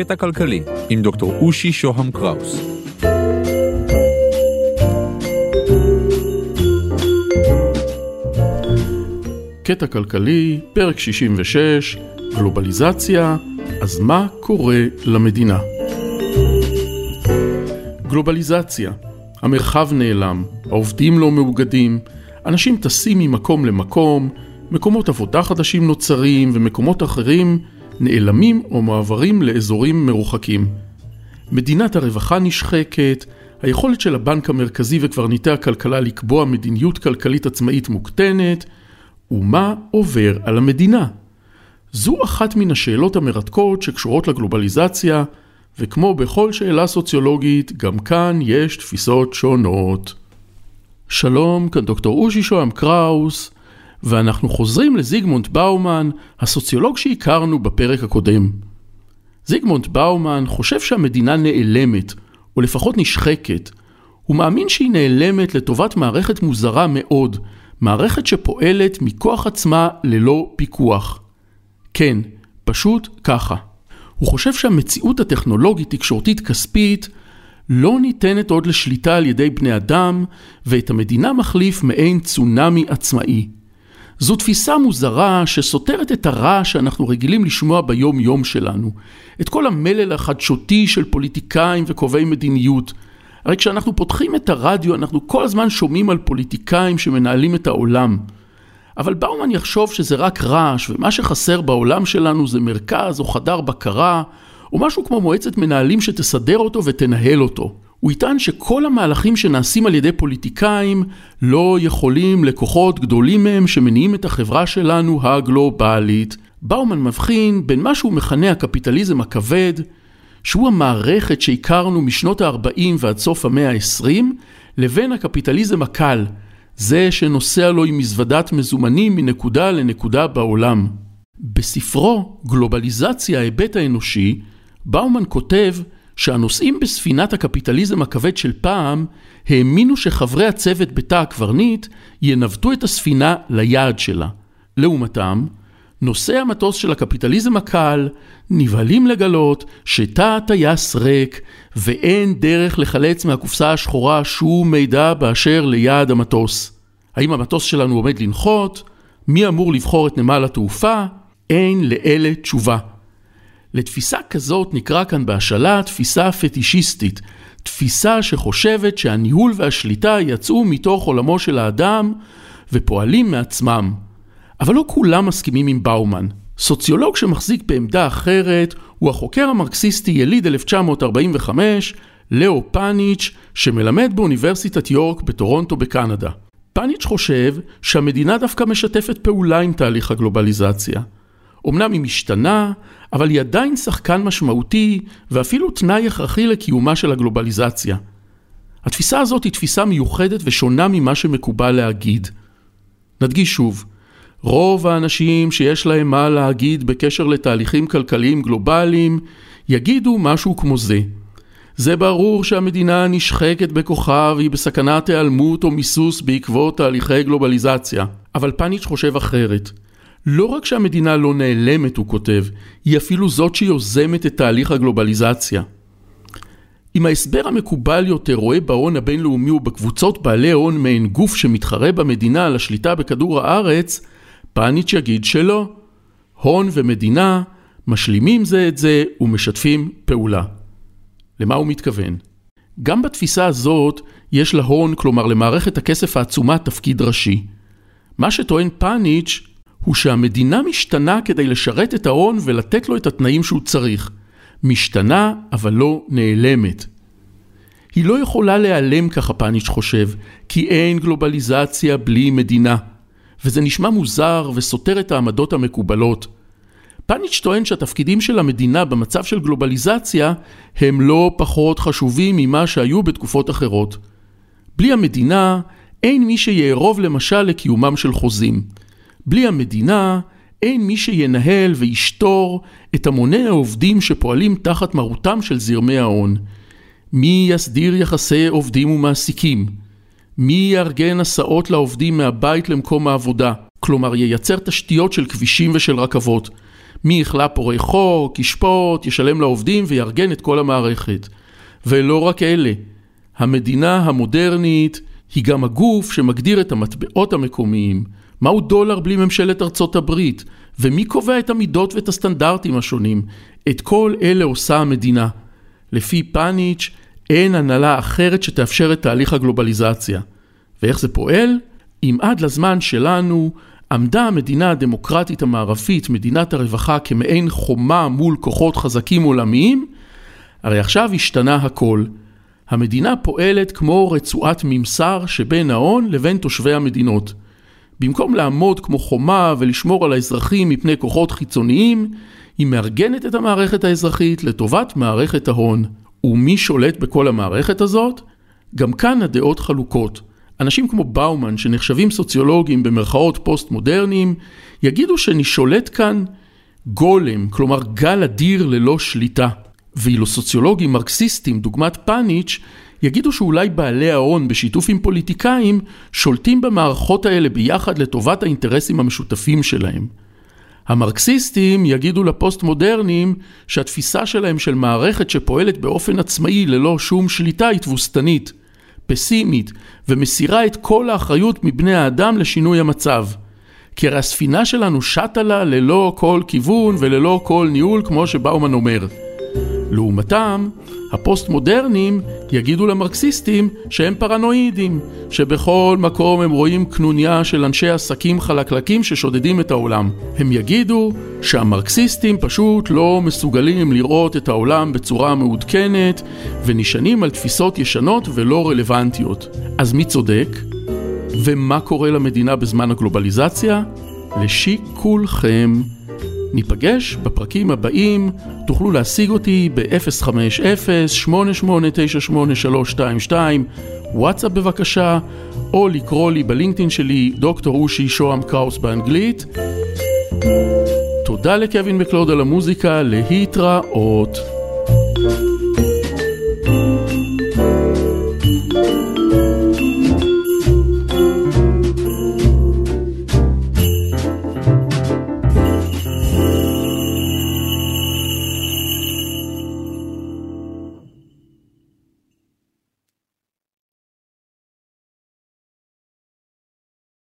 קטע כלכלי עם דוקטור אושי שוהם קראוס. קטע כלכלי, פרק 66, גלובליזציה, אז מה קורה למדינה? גלובליזציה, המרחב נעלם, העובדים לא מאוגדים, אנשים טסים ממקום למקום, מקומות עבודה חדשים נוצרים ומקומות אחרים נעלמים או מועברים לאזורים מרוחקים. מדינת הרווחה נשחקת, היכולת של הבנק המרכזי וקברניטי הכלכלה לקבוע מדיניות כלכלית עצמאית מוקטנת, ומה עובר על המדינה? זו אחת מן השאלות המרתקות שקשורות לגלובליזציה, וכמו בכל שאלה סוציולוגית, גם כאן יש תפיסות שונות. שלום, כאן דוקטור אושי שוהם קראוס, ואנחנו חוזרים לזיגמונט באומן, הסוציולוג שהכרנו בפרק הקודם. זיגמונט באומן חושב שהמדינה נעלמת, או לפחות נשחקת. הוא מאמין שהיא נעלמת לטובת מערכת מוזרה מאוד, מערכת שפועלת מכוח עצמה ללא פיקוח. כן, פשוט ככה. הוא חושב שהמציאות הטכנולוגית תקשורתית כספית לא ניתנת עוד לשליטה על ידי בני אדם, ואת המדינה מחליף מעין צונאמי עצמאי. זו תפיסה מוזרה שסותרת את הרע שאנחנו רגילים לשמוע ביום יום שלנו. את כל המלל החדשותי של פוליטיקאים וקובעי מדיניות. הרי כשאנחנו פותחים את הרדיו אנחנו כל הזמן שומעים על פוליטיקאים שמנהלים את העולם. אבל באומן יחשוב שזה רק רעש ומה שחסר בעולם שלנו זה מרכז או חדר בקרה או משהו כמו מועצת מנהלים שתסדר אותו ותנהל אותו. הוא יטען שכל המהלכים שנעשים על ידי פוליטיקאים לא יכולים לכוחות גדולים מהם שמניעים את החברה שלנו הגלובלית. באומן מבחין בין מה שהוא מכנה הקפיטליזם הכבד, שהוא המערכת שהכרנו משנות ה-40 ועד סוף המאה ה-20, לבין הקפיטליזם הקל, זה שנוסע לו עם מזוודת מזומנים מנקודה לנקודה בעולם. בספרו "גלובליזציה ההיבט האנושי", באומן כותב שהנוסעים בספינת הקפיטליזם הכבד של פעם האמינו שחברי הצוות בתא הקברניט ינווטו את הספינה ליעד שלה. לעומתם, נוסעי המטוס של הקפיטליזם הקל נבהלים לגלות שתא הטייס ריק ואין דרך לחלץ מהקופסה השחורה שום מידע באשר ליעד המטוס. האם המטוס שלנו עומד לנחות? מי אמור לבחור את נמל התעופה? אין לאלה תשובה. לתפיסה כזאת נקרא כאן בהשאלה תפיסה פטישיסטית, תפיסה שחושבת שהניהול והשליטה יצאו מתוך עולמו של האדם ופועלים מעצמם. אבל לא כולם מסכימים עם באומן. סוציולוג שמחזיק בעמדה אחרת הוא החוקר המרקסיסטי יליד 1945, לאו פאניץ', שמלמד באוניברסיטת יורק בטורונטו בקנדה. פאניץ' חושב שהמדינה דווקא משתפת פעולה עם תהליך הגלובליזציה. אמנם היא משתנה, אבל היא עדיין שחקן משמעותי ואפילו תנאי הכרחי לקיומה של הגלובליזציה. התפיסה הזאת היא תפיסה מיוחדת ושונה ממה שמקובל להגיד. נדגיש שוב, רוב האנשים שיש להם מה להגיד בקשר לתהליכים כלכליים גלובליים יגידו משהו כמו זה. זה ברור שהמדינה נשחקת בכוחה והיא בסכנת היעלמות או מיסוס בעקבות תהליכי גלובליזציה. אבל פאניץ' חושב אחרת. לא רק שהמדינה לא נעלמת, הוא כותב, היא אפילו זאת שיוזמת את תהליך הגלובליזציה. אם ההסבר המקובל יותר רואה בהון הבינלאומי ובקבוצות בעלי הון מעין גוף שמתחרה במדינה על השליטה בכדור הארץ, פאניץ' יגיד שלא. הון ומדינה משלימים זה את זה ומשתפים פעולה. למה הוא מתכוון? גם בתפיסה הזאת יש להון, כלומר למערכת הכסף העצומה, תפקיד ראשי. מה שטוען פאניץ' הוא שהמדינה משתנה כדי לשרת את ההון ולתת לו את התנאים שהוא צריך. משתנה, אבל לא נעלמת. היא לא יכולה להיעלם, ככה פאניץ' חושב, כי אין גלובליזציה בלי מדינה. וזה נשמע מוזר וסותר את העמדות המקובלות. פאניץ' טוען שהתפקידים של המדינה במצב של גלובליזציה הם לא פחות חשובים ממה שהיו בתקופות אחרות. בלי המדינה אין מי שיערוב למשל לקיומם של חוזים. בלי המדינה אין מי שינהל וישתור את המוני העובדים שפועלים תחת מרותם של זרמי ההון. מי יסדיר יחסי עובדים ומעסיקים? מי יארגן הסעות לעובדים מהבית למקום העבודה? כלומר ייצר תשתיות של כבישים ושל רכבות. מי יכלה פורעי חוק, ישפוט, ישלם לעובדים ויארגן את כל המערכת. ולא רק אלה, המדינה המודרנית היא גם הגוף שמגדיר את המטבעות המקומיים, מהו דולר בלי ממשלת ארצות הברית, ומי קובע את המידות ואת הסטנדרטים השונים. את כל אלה עושה המדינה. לפי פאניץ', אין הנהלה אחרת שתאפשר את תהליך הגלובליזציה. ואיך זה פועל? אם עד לזמן שלנו עמדה המדינה הדמוקרטית המערבית, מדינת הרווחה, כמעין חומה מול כוחות חזקים עולמיים, הרי עכשיו השתנה הכל. המדינה פועלת כמו רצועת ממסר שבין ההון לבין תושבי המדינות. במקום לעמוד כמו חומה ולשמור על האזרחים מפני כוחות חיצוניים, היא מארגנת את המערכת האזרחית לטובת מערכת ההון. ומי שולט בכל המערכת הזאת? גם כאן הדעות חלוקות. אנשים כמו באומן, שנחשבים סוציולוגים במרכאות פוסט-מודרניים, יגידו שאני שולט כאן גולם, כלומר גל אדיר ללא שליטה. ואילו סוציולוגים מרקסיסטים, דוגמת פאניץ', יגידו שאולי בעלי ההון בשיתוף עם פוליטיקאים שולטים במערכות האלה ביחד לטובת האינטרסים המשותפים שלהם. המרקסיסטים יגידו לפוסט-מודרניים שהתפיסה שלהם של מערכת שפועלת באופן עצמאי ללא שום שליטה היא תבוסתנית, פסימית, ומסירה את כל האחריות מבני האדם לשינוי המצב. כי הרי הספינה שלנו שטה לה ללא כל כיוון וללא כל ניהול כמו שבאומן אומר. לעומתם, הפוסט-מודרנים יגידו למרקסיסטים שהם פרנואידים, שבכל מקום הם רואים קנוניה של אנשי עסקים חלקלקים ששודדים את העולם. הם יגידו שהמרקסיסטים פשוט לא מסוגלים לראות את העולם בצורה מעודכנת ונשענים על תפיסות ישנות ולא רלוונטיות. אז מי צודק? ומה קורה למדינה בזמן הגלובליזציה? לשיקולכם. ניפגש בפרקים הבאים, תוכלו להשיג אותי ב-050-8898-322, וואטסאפ בבקשה, או לקרוא לי בלינקדאין שלי דוקטור אושי שוהם קראוס באנגלית. תודה לקווין מקלוד על המוזיקה, להתראות.